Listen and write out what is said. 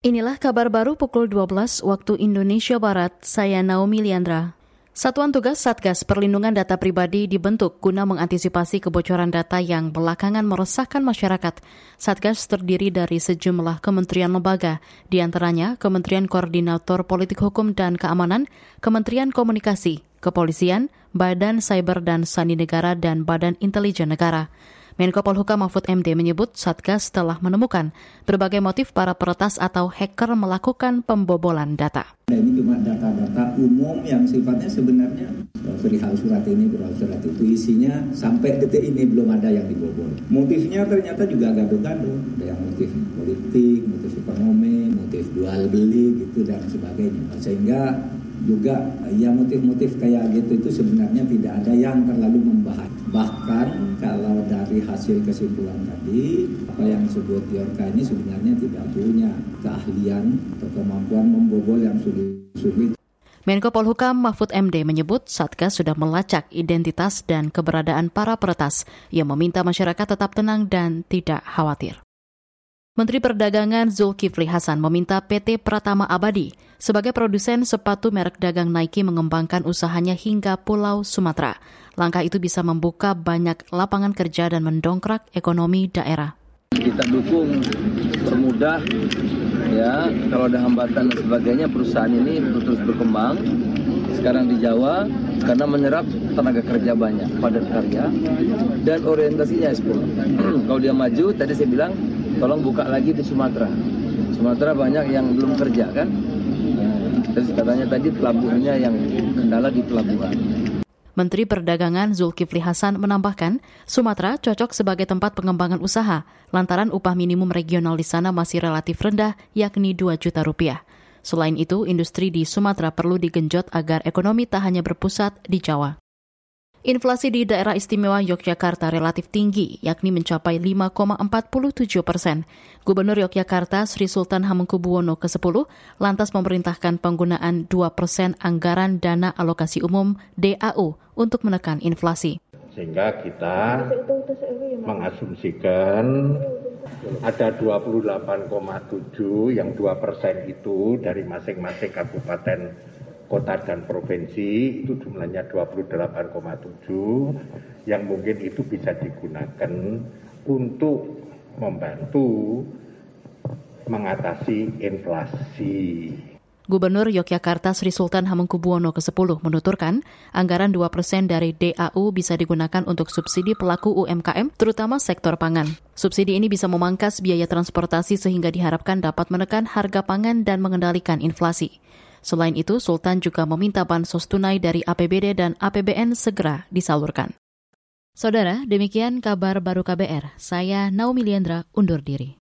Inilah kabar baru pukul 12 waktu Indonesia Barat, saya Naomi Liandra. Satuan Tugas Satgas Perlindungan Data Pribadi dibentuk guna mengantisipasi kebocoran data yang belakangan meresahkan masyarakat. Satgas terdiri dari sejumlah kementerian lembaga, di antaranya Kementerian Koordinator Politik Hukum dan Keamanan, Kementerian Komunikasi, Kepolisian, Badan Cyber dan Sandi Negara, dan Badan Intelijen Negara. Menko Polhukam Mahfud MD menyebut Satgas telah menemukan berbagai motif para peretas atau hacker melakukan pembobolan data. Nah, ini cuma data-data umum yang sifatnya sebenarnya perihal surat ini, perihal surat itu isinya sampai detik ini belum ada yang dibobol. Motifnya ternyata juga gaduh-gaduh, ada yang motif politik, motif ekonomi, motif jual beli gitu dan sebagainya. Sehingga juga ya motif-motif kayak gitu itu sebenarnya tidak ada yang terlalu membahas. Bahkan kalau dari hasil kesimpulan tadi, apa yang disebut Yorka ini sebenarnya tidak punya keahlian atau kemampuan membobol yang sulit-sulit. Menko Polhukam Mahfud MD menyebut Satgas sudah melacak identitas dan keberadaan para peretas. Ia meminta masyarakat tetap tenang dan tidak khawatir. Menteri Perdagangan Zulkifli Hasan meminta PT Pratama Abadi sebagai produsen sepatu merek dagang Nike mengembangkan usahanya hingga Pulau Sumatera. Langkah itu bisa membuka banyak lapangan kerja dan mendongkrak ekonomi daerah. Kita dukung, permudah, ya kalau ada hambatan dan sebagainya perusahaan ini terus berkembang. Sekarang di Jawa karena menyerap tenaga kerja banyak, padat karya, dan orientasinya ekspor. kalau dia maju, tadi saya bilang tolong buka lagi di Sumatera. Sumatera banyak yang belum kerja kan. Terus katanya tadi pelabuhannya yang kendala di pelabuhan. Menteri Perdagangan Zulkifli Hasan menambahkan, Sumatera cocok sebagai tempat pengembangan usaha, lantaran upah minimum regional di sana masih relatif rendah, yakni 2 juta rupiah. Selain itu, industri di Sumatera perlu digenjot agar ekonomi tak hanya berpusat di Jawa. Inflasi di daerah istimewa Yogyakarta relatif tinggi, yakni mencapai 5,47 persen. Gubernur Yogyakarta Sri Sultan Hamengkubuwono ke-10 lantas memerintahkan penggunaan 2 persen anggaran dana alokasi umum DAU untuk menekan inflasi. Sehingga kita mengasumsikan ada 28,7 yang 2 persen itu dari masing-masing kabupaten kota dan provinsi itu jumlahnya 28,7 yang mungkin itu bisa digunakan untuk membantu mengatasi inflasi. Gubernur Yogyakarta Sri Sultan Hamengkubuwono ke-10 menuturkan, anggaran 2 persen dari DAU bisa digunakan untuk subsidi pelaku UMKM, terutama sektor pangan. Subsidi ini bisa memangkas biaya transportasi sehingga diharapkan dapat menekan harga pangan dan mengendalikan inflasi. Selain itu, Sultan juga meminta bansos tunai dari APBD dan APBN segera disalurkan. Saudara, demikian kabar baru KBR. Saya Naomi Liandra undur diri.